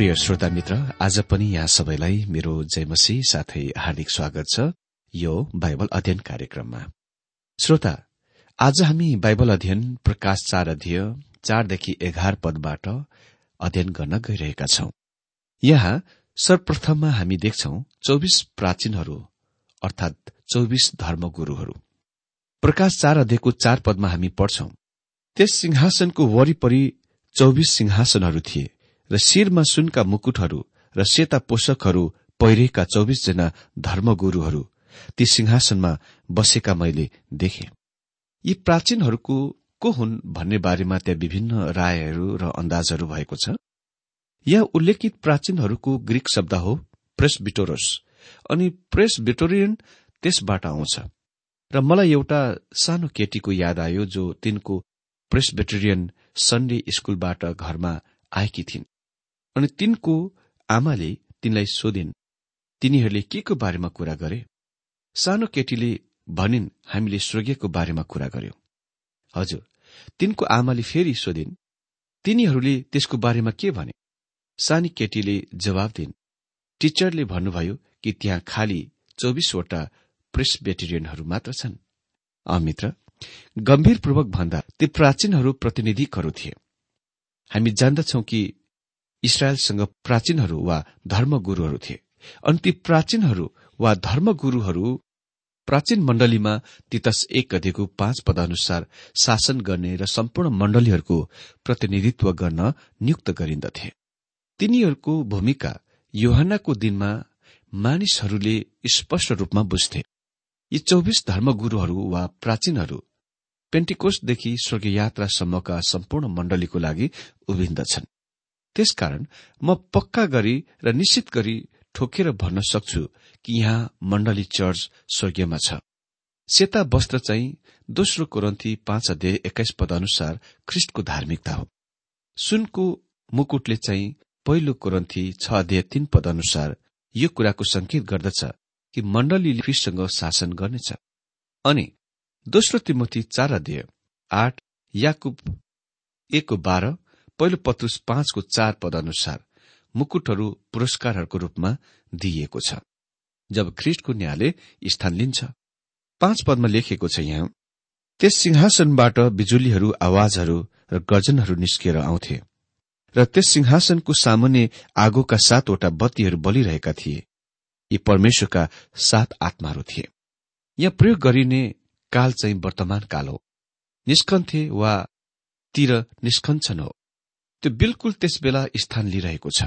प्रिय श्रोता मित्र आज पनि यहाँ सबैलाई मेरो जयमसी साथै हार्दिक स्वागत छ यो बाइबल अध्ययन कार्यक्रममा। श्रोता आज हामी बाइबल अध्ययन प्रकाश चार अध्यय चारदेखि एघार पदबाट अध्ययन गर्न गइरहेका छौं। यहाँ सर्वप्रथममा हामी देख्छौ चौबिस प्राचीनहरू अर्थात चौबिस धर्मगुरूहरू। प्रकाश चार अध्ययको चार पदमा हामी पढ्छौं त्यस सिंहासनको वरिपरि चौबिस सिंहासनहरू थिए। र शिरमा सुनका मुकुटहरू र सेता पोषकहरू पहिरेका चौबिसजना धर्मगुरूहरू ती सिंहासनमा बसेका मैले देखे। यी प्राचीनहरूको को हुन् भन्ने बारेमा त्यहाँ विभिन्न रायहरू र अन्दाजहरू भएको छ? यहाँ उल्लेखित प्राचीनहरूको ग्रीक शब्द हो प्रेसबिटोरस अनि प्रेसबिटोरियन त्यसबाट आउँछ। र मलाई एउटा सानो केटीको याद आयो जो तिनको प्रेसबिटोरियन सन्डे स्कूलबाट घरमा आएकी थिइन्। अनि तिनको आमाले तिनलाई सोधिन् तिनीहरूले के को बारेमा कुरा गरे? सानो केटीले भनिन् हामीले स्वर्गीयको बारेमा कुरा गर्यौं। हजुर तिनको आमाले फेरि सोधिन् तिनीहरूले त्यसको बारेमा के भने? सानी केटीले जवाब दिन् टिचरले भन्नुभयो कि त्यहाँ खालि चौबिसवटा प्रेसबेटेरियनहरू मात्र छन्। अमित्र गम्भीरपूर्वक भन्दा ती प्राचीनहरू प्रतिनिधिकहरू थिए। हामी जान्दछौ कि इसरायलसँग प्राचीनहरू वा धर्मगुरूहरू थिए। अनि ती प्राचीनहरू वा धर्मगुरूहरू प्राचीन मण्डलीमा तितस एक गतिको पाँच पद अनुसार शासन गर्ने र सम्पूर्ण मण्डलीहरूको प्रतिनिधित्व गर्न नियुक्त गरिन्दथे। तिनीहरूको भूमिका योहनाको दिनमा मानिसहरूले स्पष्ट रूपमा बुझ्थे। यी चौबिस धर्मगुरूहरू वा प्राचीनहरू पेन्टिकोसदेखि स्वर्गीय यात्रासम्मका सम्पूर्ण मण्डलीको लागि उभिन्दछन्। त्यसकारण म पक्का गरी र निश्चित गरी ठोकेर भन्न सक्छु कि यहाँ मण्डली चर्च स्वर्गीयमा छ। सेता वस्त्र चाहिँ दोस्रो कोरन्थी पाँच अध्यय एक्काइस पद अनुसार ख्रिष्टको धार्मिकता हो। सुनको मुकुटले चाहिँ पहिलो कोरन्थी छ अध्यय तीन पद अनुसार यो कुराको संकेत गर्दछ कि मण्डलीले ख्रिस्टसँग शासन गर्नेछ। अनि दोस्रो तिमोथी चार अध्यय आठ याकुब एकको बाह्र पहिलो पत्रुस पाँचको चार पद अनुसार मुकुटहरू पुरस्कारहरूको रूपमा दिइएको छ जब ख्रिस्टको न्यायले स्थान लिन्छ। पाँच पदमा लेखिएको छ यहाँ त्यस सिंहासनबाट बिजुलीहरू आवाजहरू र गर्जनहरू निस्किएर आउँथे र त्यस सिंहासनको सामुन्ने आगोका सातवटा बत्तीहरू बलिरहेका थिए। यी परमेश्वरका सात आत्माहरू थिए। यहाँ प्रयोग गरिने काल चाहिँ वर्तमान काल हो। निस्कन्थे वा तिर निस्कन्छन् हो। त्यो बिल्कुल त्यस बेला स्थान लिइरहेको छ।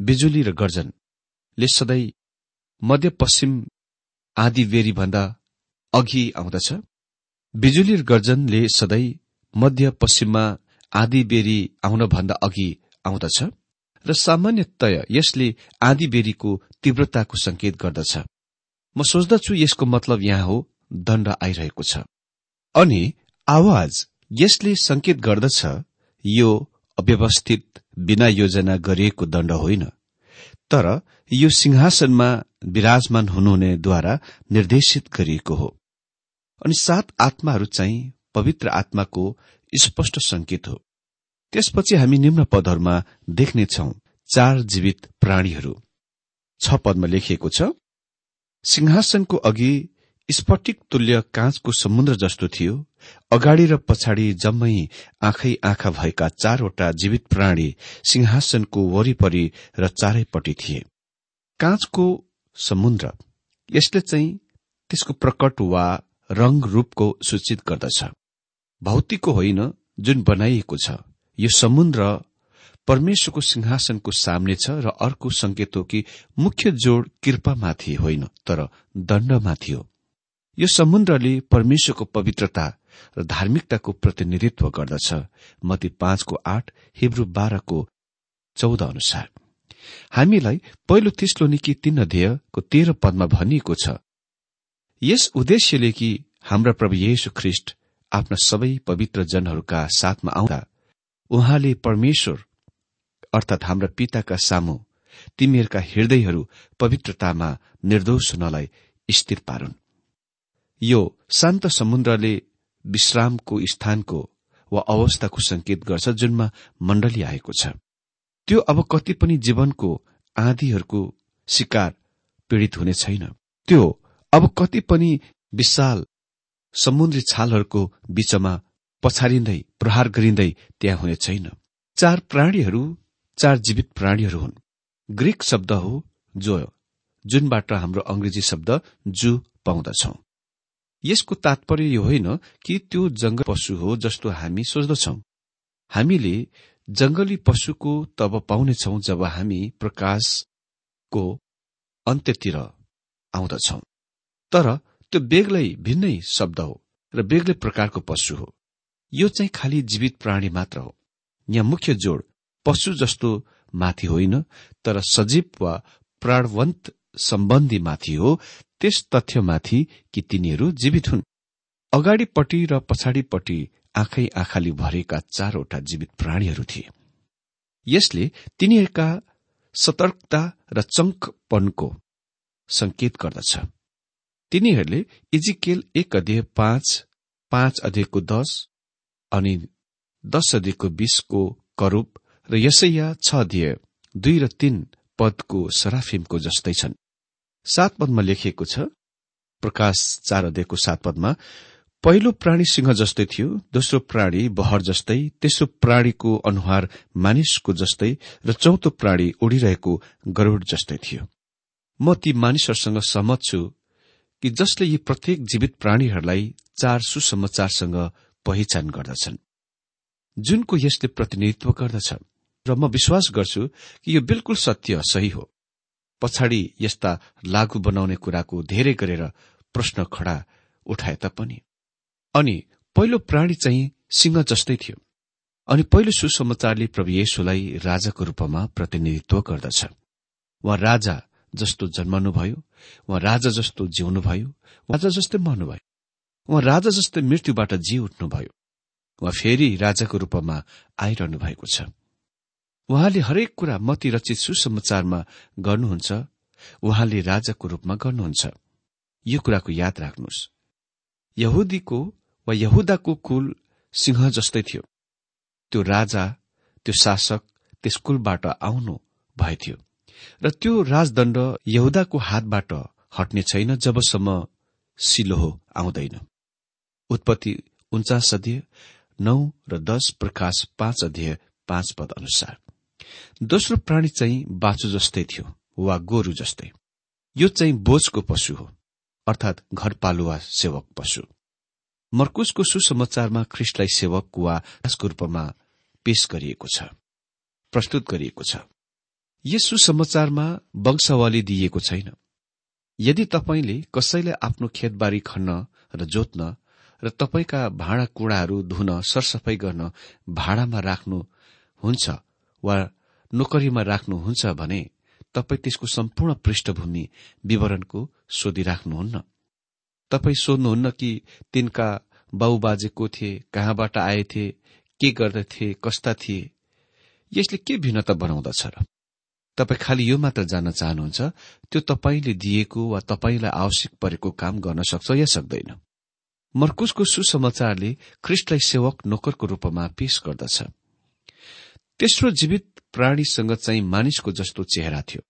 बिजुली र गर्जनले सधैँ मध्यपश्चिम आदि बेरी भन्दा अघि आउँदछ। बिजुली र गर्जनले सधैँ मध्य पश्चिममा आदि बेरी आउनभन्दा अघि आउँदछ र सामान्यतय यसले आदि बेरीको तीव्रताको संकेत गर्दछ। म सोच्दछु यसको मतलब यहाँ हो दण्ड आइरहेको छ। अनि आवाज यसले संकेत गर्दछ यो अव्यवस्थित बिना योजना गरिएको दण्ड होइन। तर यो सिंहासनमा विराजमान हुनुहुनेद्वारा निर्देशित गरिएको हो। अनि सात आत्माहरू चाहिँ पवित्र आत्माको स्पष्ट संकेत हो। त्यसपछि हामी निम्न पदहरूमा देख्नेछौ चार जीवित प्राणीहरू। छ पदमा लेखिएको छ सिंहासनको अघि स्फटिक तुल्य काँचको समुद्र जस्तो थियो। अगाडि र पछाडि जम्मै आँखै आँखा भएका चारवटा जीवित प्राणी सिंहासनको वरिपरि र चारैपट्टि थिए। काँचको समुद्र यसले चाहिँ त्यसको प्रकट वा रंग रूपको सूचित गर्दछ। भौतिकको होइन जुन बनाइएको छ। यो समुद्र परमेश्वरको सिंहासनको सामने छ र अर्को संकेत हो कि मुख्य जोड कृपामाथि होइन तर दण्डमाथि हो यो समुद्रले परमेश्वरको पवित्रता र धार्मिकताको प्रतिनिधित्व गर्दछ। मती पाँचको आठ हिब्रू बाह्रको चौध अनुसार। हामीलाई पहिलो तेस्लो निकी तीन अध्ययको तेह्र पदमा भनिएको छ यस उद्देश्यले कि हाम्रा प्रभु येशु ख्रिष्ट आफ्ना सबै पवित्र जनहरूका साथमा आउँदा उहाँले परमेश्वर अर्थात हाम्रा पिताका सामु तिमीहरूका हृदयहरू पवित्रतामा निर्दोष हुनलाई स्थिर पारुन्। यो शान्त समुद्रले विश्रामको स्थानको वा अवस्थाको संकेत गर्छ जुनमा मण्डली आएको छ। त्यो अब कति पनि जीवनको आँधीहरूको शिकार पीड़ित हुने छैन। त्यो अब कति पनि विशाल समुद्री छालहरूको बीचमा पछारिँदै प्रहार गरिँदै त्यहाँ हुने छैन। चार प्राणीहरू चार जीवित प्राणीहरू हुन्। ग्रीक शब्द हो जो जुनबाट हाम्रो अंग्रेजी शब्द जू पाउँदछौ। यसको तात्पर्य यो होइन कि त्यो जंगल पशु हो जस्तो हामी सोच्दछौ। हामीले जंगली पशुको तब पाउनेछौ जब हामी प्रकाशको अन्त्यतिर आउँदछौ। तर त्यो बेग्लै भिन्नै शब्द हो र बेग्लै प्रकारको पशु हो। यो चाहिँ खालि जीवित प्राणी मात्र हो। यहाँ मुख्य जोड पशु जस्तो माथि होइन तर सजीव वा प्राणवन्त सम्बन्धी माथि हो त्यस तथ्यमाथि कि तिनीहरू जीवित हुन्। अगाडिपट्टि र पछाडिपट्टि आँखै आँखाले भरेका चारवटा जीवित प्राणीहरू थिए। यसले तिनीहरूका सतर्कता र चङ्कपनको संकेत गर्दछ। तिनीहरूले इजिकेल एक अध्यय पाँच पाँच अध्ययको दश अनि दश अध्ययको बीसको करूप र यसैया छ अध्यय दुई र तीन पदको सराफिमको जस्तै छन्। सात पदमा लेखिएको छ। प्रकाश चार अध्ययको सात पदमा पहिलो प्राणी सिंह जस्तै थियो दोस्रो प्राणी बहर जस्तै तेस्रो प्राणीको अनुहार मानिसको जस्तै र चौथो प्राणी उडिरहेको गरूड जस्तै थियो। म ती मानिसहरूसँग सहमत छु कि जसले यी प्रत्येक जीवित प्राणीहरूलाई चार सुसमाचारसँग पहिचान गर्दछन्। जुनको यसले प्रतिनिधित्व गर्दछ। र म विश्वास गर्छु कि यो बिल्कुल सत्य सही हो। पछाडि यस्ता लागू बनाउने कुराको धेरै गरेर प्रश्न खडा उठाए तापनि। अनि पहिलो प्राणी चाहिँ सिंह जस्तै थियो। अनि पहिलो सुसमाचारले प्रभु येशुलाई राजाको रूपमा प्रतिनिधित्व गर्दछ। उहाँ राजा जस्तो जन्मनुभयो उहाँ राजा जस्तो जिउनुभयो राजा जस्तै मर्नुभयो। उहाँ राजा जस्तै मृत्युबाट जी उठ्नुभयो। उहाँ फेरि राजाको रूपमा आइरहनु भएको छ। उहाँले हरेक कुरा मती रचित सुसमाचारमा गर्नुहुन्छ उहाँले राजाको रूपमा गर्नुहुन्छ। यो कुराको याद राख्नुहोस्। यहुदीको वा यहुदाको कुल सिंह जस्तै थियो। त्यो राजा त्यो शासक त्यस कुलबाट आउनु भएथ्यो र त्यो राजदण्ड यहुदाको हातबाट हट्ने छैन जबसम्म सिलोहो आउँदैन। उत्पत्ति उन्चास अध्यय नौ र दश प्रकाश पाँच अध्यय पाँच पद अनुसार। दोस्रो प्राणी चाहिँ बाछु जस्तै थियो वा गोरु जस्तै। यो चाहिँ बोझको पशु हो अर्थात घरपालुवा सेवक पशु। मर्कुसको सुसमाचारमा ख्रिस्टलाई सेवक वा दासको रूपमा पेश गरिएको छ प्रस्तुत गरिएको छ। यस सुसमाचारमा वंशावली दिइएको छैन। यदि तपाईँले कसैलाई आफ्नो खेतबारी खन्न र जोत्न र तपाईँका भाँडाकुँडाहरू धुन सरसफाई गर्न भाडामा राख्नुहुन्छ वा नोकरीमा राख्नुहुन्छ भने तपाईँ त्यसको सम्पूर्ण पृष्ठभूमि विवरणको सोधिराख्नुहुन्न। तपाईँ सोध्नुहुन्न कि तिनका बाबुबाजे को थिए कहाँबाट आएथे के गर्दथे कस्ता थिए। यसले के भिन्नता बनाउँदछ र? तपाईँ खालि यो मात्र जान्न चाहनुहुन्छ त्यो तपाईँले दिएको वा तपाईँलाई आवश्यक परेको काम गर्न सक्छ या सक्दैन? मर्कुसको सुसमाचारले ख्रिस्टलाई सेवक नोकरको रूपमा पेश गर्दछ। तेस्रो जीवित प्राणीसँग चाहिँ मानिसको जस्तो चेहरा थियो।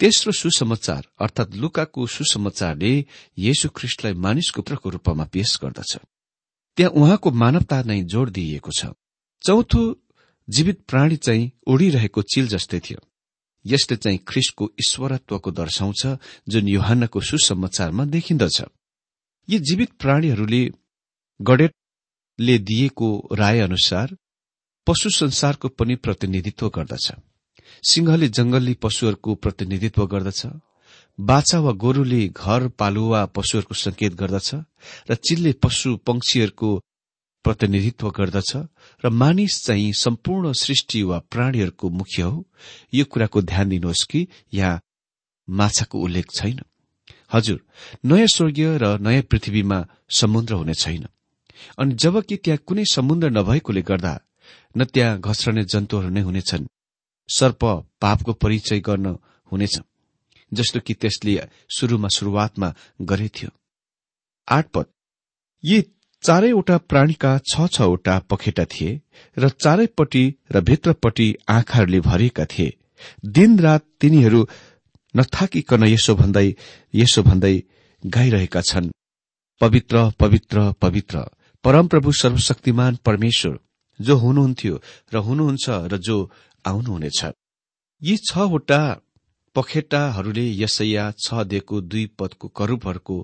तेस्रो सुसमाचार अर्थात लुकाको सुसमाचारले येशु ख्रिस्टलाई मानिसको पुत्रको रूपमा पेश गर्दछ। त्यहाँ उहाँको मानवता नै जोड़ दिइएको छ। चौथो जीवित प्राणी चाहिँ उडिरहेको चिल जस्तै थियो। यसले चाहिँ ख्रिस्टको ईश्वरत्वको दर्शाउँछ जुन युहानको सुसमाचारमा देखिन्दछ। यी जीवित प्राणीहरूले गडेटले दिएको राय अनुसार पशु संसारको पनि प्रतिनिधित्व गर्दछ। सिंहले जंगली पशुहरूको प्रतिनिधित्व गर्दछ। बाछा वा गोरुले घर पालुवा पशुहरूको संकेत गर्दछ र चिल्ले पशु पंक्षीहरूको प्रतिनिधित्व गर्दछ र मानिस चाहिँ सम्पूर्ण सृष्टि वा प्राणीहरूको मुख्य हो। यो कुराको ध्यान दिनुहोस् कि यहाँ माछाको उल्लेख छैन। हजुर नयाँ स्वर्गीय र नयाँ पृथ्वीमा समुद्र हुने छैन। अनि जबकि त्यहाँ कुनै समुद्र नभएकोले गर्दा न त्यहाँ घस्रने जन्तुहरू नै हुनेछन्। सर्प पापको परिचय गर्न हुनेछ जस्तो कि त्यसले शुरूमा शुरूआतमा गरेथ्यो आठ पद। यी चारैवटा प्राणीका छ छवटा पखेटा थिए र चारैपट्टि र भित्रपट्टि आँखाहरूले भरिएका थिए। दिनरात तिनीहरू नथाकिकन यसो भन्दै यसो भन्दै गाइरहेका छन्। पवित्र पवित्र पवित्र। परमप्रभु सर्वशक्तिमान परमेश्वर। जो हुनुहुन्थ्यो र हुनुहुन्छ र जो आउनुहुनेछ। यी छवटा पखेटाहरूले यसैया छ दिएको दुई पदको करूपहरूको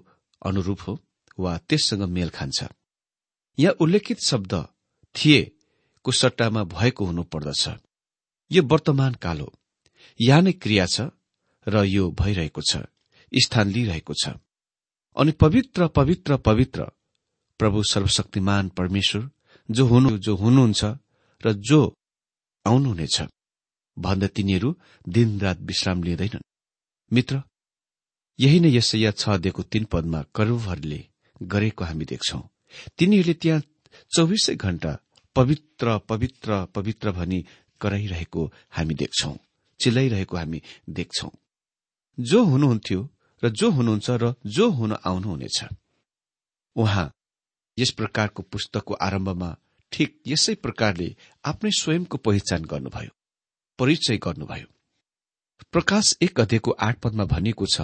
अनुरूप हो वा त्यससँग मेल खान्छ। यहाँ उल्लेखित शब्द थिए को सट्टामा भएको हुनुपर्दछ यो वर्तमान काल हो। यहाँ नै क्रिया छ र यो भइरहेको छ स्थान लिइरहेको छ। अनि पवित्र पवित्र पवित्र प्रभु सर्वशक्तिमान परमेश्वर जो हुनु जो हुनुहुन्छ र जो आउनुहुनेछ। भन्दा तिनीहरू दिनरात विश्राम लिँदैनन्। मित्र यही नै यसैया छ दिएको तीन पदमा करुवहरूले गरेको हामी देख्छौ। तिनीहरूले त्यहाँ चौबिसै घण्टा पवित्र पवित्र पवित्र भनी कराइरहेको हामी देख्छौ चिल्लाइरहेको हामी देख्छौ। जो हुनुहुन्थ्यो र जो हुनुहुन्छ र जो हुन आउनुहुनेछ उहाँ यस प्रकारको पुस्तकको आरम्भमा ठिक यसै प्रकारले आफ्नै स्वयंको पहिचान गर्नुभयो परिचय गर्नुभयो। प्रकाश एक अध्ययको आठ पदमा भनिएको छ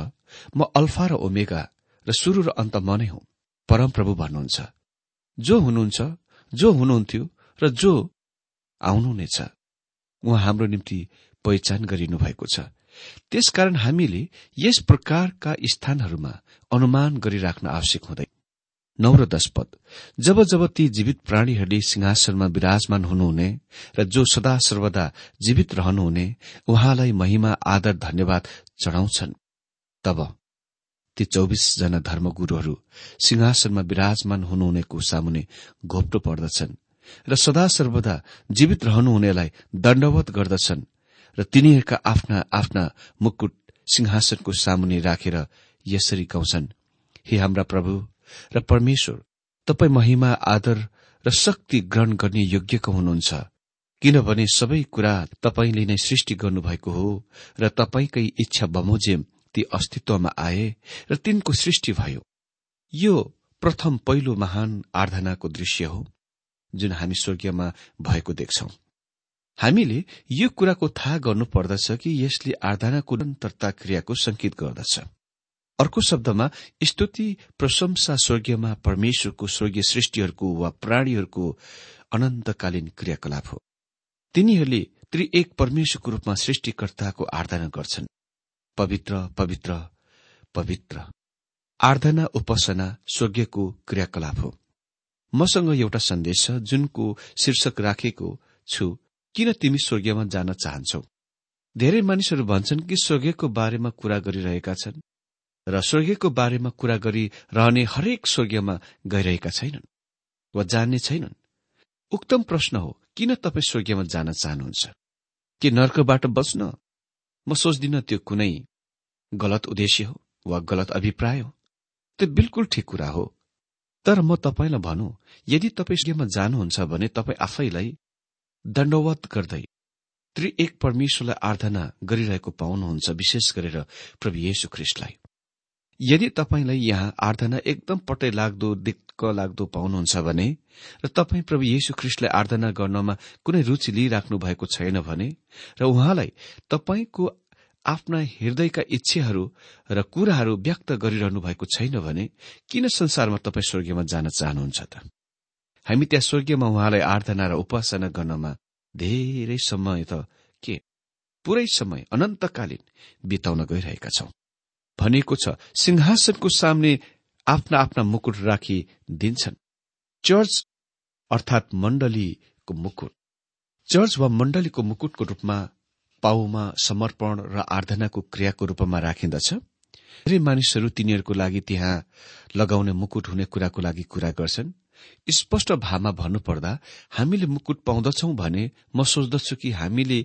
म अल्फा र ओमेगा र सुरु र अन्त म नै हुँ। परमप्रभु भन्नुहुन्छ जो हुनुहुन्छ जो हुनुहुन्थ्यो र जो आउनुहुनेछ उहाँ हाम्रो निम्ति पहिचान गरिनु भएको छ। त्यसकारण हामीले यस प्रकारका स्थानहरूमा अनुमान गरिराख्न आवश्यक हुँदैन। नौ र दश पद जब जब ती जीवित प्राणीहरूले सिंहासनमा विराजमान हुनुहुने र जो सदा सर्वदा जीवित रहनुहुने उहाँलाई महिमा आदर धन्यवाद चढाउँछन्। तब ती चौबिसजना धर्मगुरूहरू सिंहासनमा विराजमान हुनुहुनेको सामुने घोप्टो पर्दछन् र सदा सर्वदा जीवित रहनुहुनेलाई दण्डवत गर्दछन् र तिनीहरूका आफ्ना आफ्ना मुकुट सिंहासनको सामुने राखेर यसरी गाउँछन् हे हाम्रा प्रभु र परमेश्वर तपाई महिमा आदर र शक्ति ग्रहण गर्ने योग्यको हुनुहुन्छ। किनभने सबै कुरा तपाईँले नै सृष्टि गर्नुभएको हो र तपाईँकै इच्छा बमोजिम ती अस्तित्वमा आए र तिनको सृष्टि भयो। यो प्रथम पहिलो महान आराधनाको दृश्य हो जुन हामी स्वर्गीयमा भएको देख्छौ। हामीले यो कुराको थाहा गर्नुपर्दछ कि यसले आराधनाको निरन्तरता क्रियाको संकेत गर्दछ। अर्को शब्दमा स्तुति प्रशंसा स्वर्गीयमा परमेश्वरको स्वर्गीय सृष्टिहरूको वा प्राणीहरूको अनन्तकालीन क्रियाकलाप हो। तिनीहरूले त्रि एक परमेश्वरको रूपमा सृष्टिकर्ताको आराधना गर्छन्। पवित्र पवित्र पवित्र। आराधना उपासना स्वर्गीयको क्रियाकलाप हो। मसँग एउटा सन्देश छ जुनको शीर्षक राखेको छु किन तिमी स्वर्गीयमा जान चाहन्छौ? धेरै मानिसहरू भन्छन् कि स्वर्गीयको बारेमा कुरा गरिरहेका छन्। र स्वर्गीयको बारेमा कुरा गरिरहने हरेक स्वर्गीयमा गइरहेका छैनन् वा जान्ने छैनन्। उक्तम प्रश्न हो किन तपाईँ स्वर्गीयमा जान चाहनुहुन्छ? के नर्कबाट बच्न म सोच्दिन त्यो कुनै गलत उद्देश्य हो वा गलत अभिप्राय हो। त्यो बिल्कुल ठिक कुरा हो। तर म तपाईँलाई भनौँ यदि तपाईँ स्वर्गीयमा जानुहुन्छ भने तपाईँ आफैलाई दण्डवत गर्दै त्रि एक परमेश्वरलाई आराधना गरिरहेको पाउनुहुन्छ विशेष गरेर प्रभु येशु ख्रिस्टलाई। यदि तपाईँलाई यहाँ आराधना एकदम पट्टै लाग्दो दिक्क लाग्दो पाउनुहुन्छ भने र तपाईँ प्रभु येशु ख्रिस्टलाई आराधना गर्नमा कुनै रुचि लिइराख्नु भएको छैन भने र उहाँलाई तपाईँको आफ्ना हृदयका इच्छाहरू र कुराहरू व्यक्त गरिरहनु भएको छैन भने किन संसारमा तपाईँ स्वर्गीयमा जान चाहनुहुन्छ त? हामी त्यहाँ स्वर्गीयमा उहाँलाई आराधना र उपासना गर्नमा धेरै समय त के? पूरै समय अनन्तकालीन बिताउन गइरहेका छौं। भनिएको छ सिंहासनको सामने आफ्ना आफ्ना मुकुट राखी दिन्छन्। चर्च अर्थात् मण्डलीको मुकुट। चर्च वा मण्डलीको मुकुटको रूपमा पाउमा समर्पण र आराधनाको क्रियाको रूपमा राखिन्दछ धेरै मानिसहरू तिनीहरूको लागि त्यहाँ लगाउने मुकुट हुने कुराको लागि कुरा गर्छन्। स्पष्ट भावमा भन्नुपर्दा हामीले मुकुट पाउँदछौ भने म सोच्दछु कि हामीले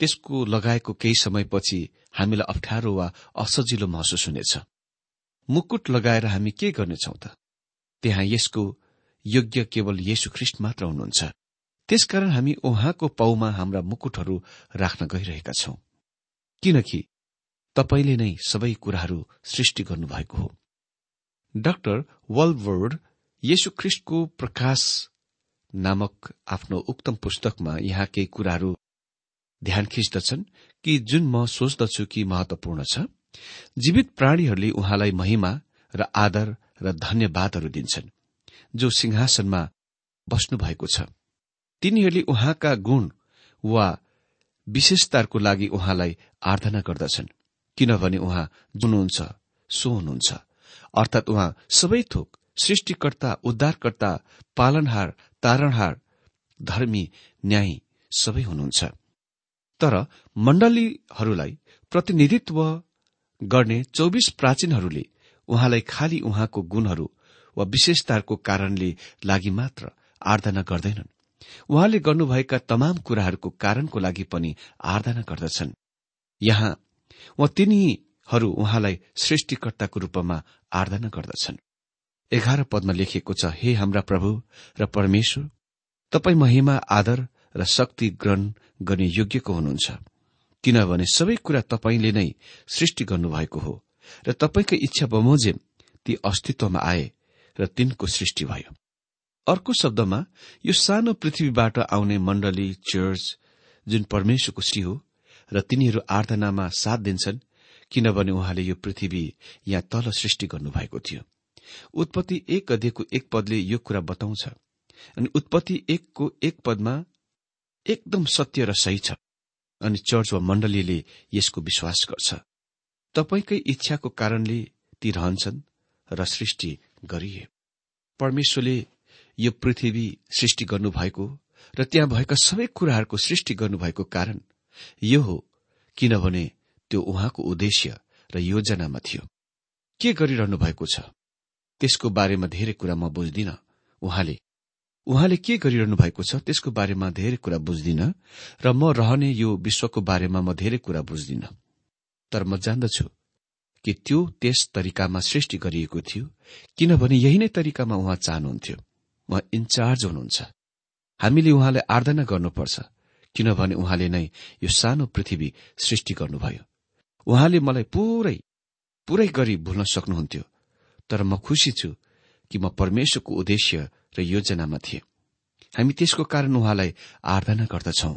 त्यसको लगाएको केही समयपछि हामीलाई अप्ठ्यारो वा असजिलो महसुस हुनेछ। मुकुट लगाएर हामी के गर्नेछौ त? त्यहाँ यसको योग्य केवल येशु ख्रिष्ट मात्र हुनुहुन्छ। त्यसकारण हामी उहाँको पाउमा हाम्रा मुकुटहरू राख्न गइरहेका छौं। किनकि तपाईँले नै सबै कुराहरू सृष्टि गर्नुभएको हो। डाक्टर वल्वर्ड येशु ख्रिष्टको प्रकाश नामक आफ्नो उक्तम पुस्तकमा यहाँ केही कुराहरू ध्यान खिच्दछन् कि जुन म सोच्दछु कि महत्वपूर्ण छ जीवित प्राणीहरूले उहाँलाई महिमा र आदर र धन्यवादहरू दिन्छन् जो सिंहासनमा बस्नु भएको छ। तिनीहरूले उहाँका गुण वा विशेषताको लागि उहाँलाई आराधना गर्दछन् किनभने उहाँ जुन हुनुहुन्छ सो हुनुहुन्छ अर्थात् उहाँ सबै थोक सृष्टिकर्ता उद्धारकर्ता पालनहार तारणहार धर्मी न्यायी सबै हुनुहुन्छ। तर मण्डलीहरूलाई प्रतिनिधित्व गर्ने चौबिस प्राचीनहरूले उहाँलाई खालि उहाँको गुणहरू वा विशेषताको कारणले लागि मात्र आराधना गर्दैनन्। उहाँले गर्नुभएका तमाम कुराहरूको कारणको लागि पनि आराधना गर्दछन्। यहाँ वा तिनीहरू उहाँलाई सृष्टिकर्ताको रूपमा आराधना गर्दछन्। एघार पदमा लेखिएको छ हे हाम्रा प्रभु र परमेश्वर तपाई महिमा आदर र शक्ति ग्रहण गर्ने योग्यको हुनुहुन्छ। किनभने सबै कुरा तपाईँले नै सृष्टि गर्नुभएको हो र तपाईँको इच्छा बमोजिम ती अस्तित्वमा आए र तिनको सृष्टि भयो। अर्को शब्दमा यो सानो पृथ्वीबाट आउने मण्डली चर्च जुन परमेश्वरको श्री हो र तिनीहरू आराधनामा साथ दिन्छन् किनभने उहाँले यो पृथ्वी यहाँ तल सृष्टि गर्नुभएको थियो। उत्पत्ति एक अध्ययको एक पदले यो कुरा बताउँछ। अनि उत्पत्ति एकको एक पदमा एकदम सत्य र सही छ अनि चर्च वा मण्डलीले यसको विश्वास गर्छ। तपाईँकै इच्छाको कारणले ती रहन्छन् र सृष्टि गरिए। परमेश्वरले यो पृथ्वी सृष्टि गर्नुभएको र त्यहाँ भएका सबै कुराहरूको सृष्टि गर्नुभएको कारण यो हो किनभने त्यो उहाँको उद्देश्य र योजनामा थियो। के गरिरहनु भएको छ? त्यसको बारेमा धेरै कुरा म बुझ्दिन। उहाँले उहाँले के गरिरहनु भएको छ त्यसको बारेमा धेरै कुरा बुझ्दिन र म रहने यो विश्वको बारेमा म धेरै कुरा बुझ्दिन। तर म जान्दछु कि त्यो त्यस तरिकामा सृष्टि गरिएको थियो किनभने यही नै तरिकामा उहाँ चाहनुहुन्थ्यो। उहाँ इन्चार्ज हुनुहुन्छ। हामीले उहाँलाई आराधना गर्नुपर्छ किनभने उहाँले नै यो सानो पृथ्वी सृष्टि गर्नुभयो। उहाँले मलाई पुरै पुरै गरी भुल्न सक्नुहुन्थ्यो। तर म खुसी छु कि म परमेश्वरको उद्देश्य र योजनामा थिएँ। हामी त्यसको कारण उहाँलाई आराधना गर्दछौं।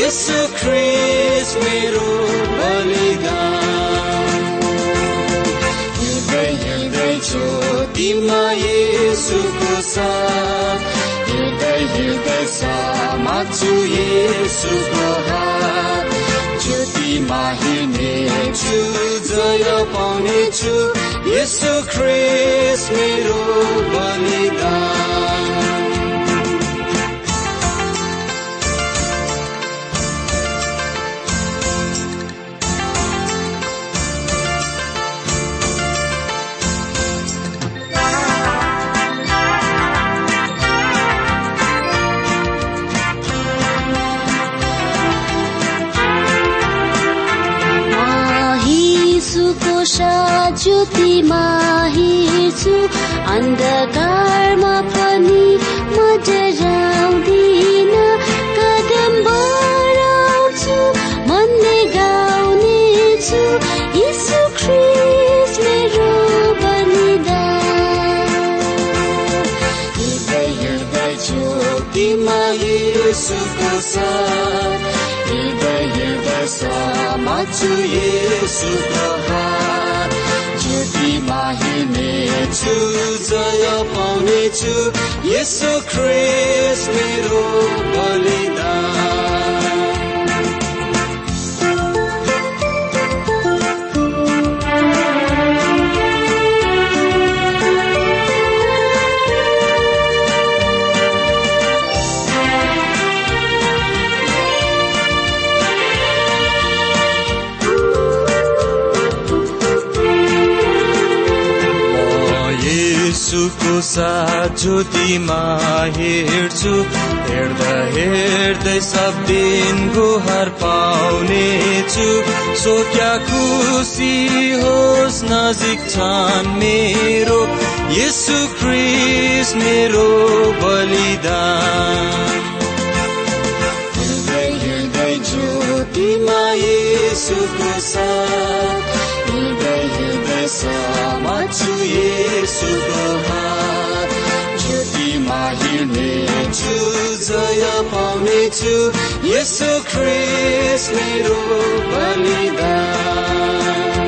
यसो ख्रिस मेरो बलिदान। हिँड्दै हिँड्दै ज्योतिमा येसुको साथ। हिँड्दै हिँड्दै समात्छु येसुको हात। ज्योतिमा हिँड्नेछु जय पाउनेछु। यसो ख्रिस मेरो बलिदान। माहिसुको ज्योतिमा हिँड्छु अन्धकारमा पनि म डराउँदिन कदम बढाउँछु मनले गाउनेछु। यीशु ख्रिस्ट मेरो बलिदान हिँड्दै हिँड्दै ज्योतिमा येसुको साथ हात ज्योतिमा हिँड्नेछु जय पाउनेछु यसो ख्रिस मेरो बलिदान येसुको साथ ज्योतिमा हेर्छु हेर्दा हेर्दै सब दिन गुहार पाउनेछु। सो क्या खुसी होस् नजिक छन् मेरो। यसु ख्रिस मेरो बलिदान। हिँड्दै हिँड्दै ज्योतिमा येसुको साथ। हिँड्दै समात्छु येसुको हात ज्योतिमा हिँड्नेछु जय पाउनेछु यसो ख्रिस मेरो बलिदान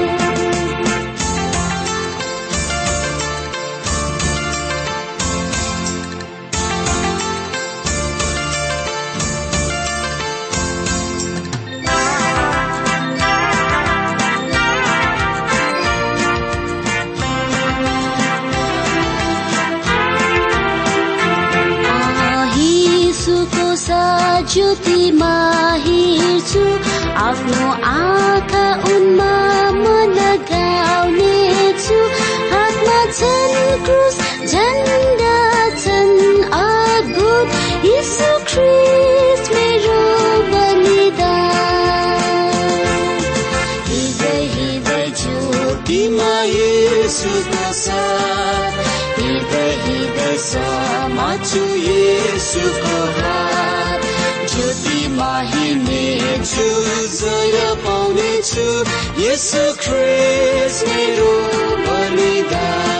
ज्योतिमा हिँड्छु आफ्नो आँखा उनमा म लगाउनेछु। हातमा छन् क्रुस झन्डा छन् अद्भुत यीशु मेरो छु जय पाउने छु यसो ख्रिस मेरो बलिदान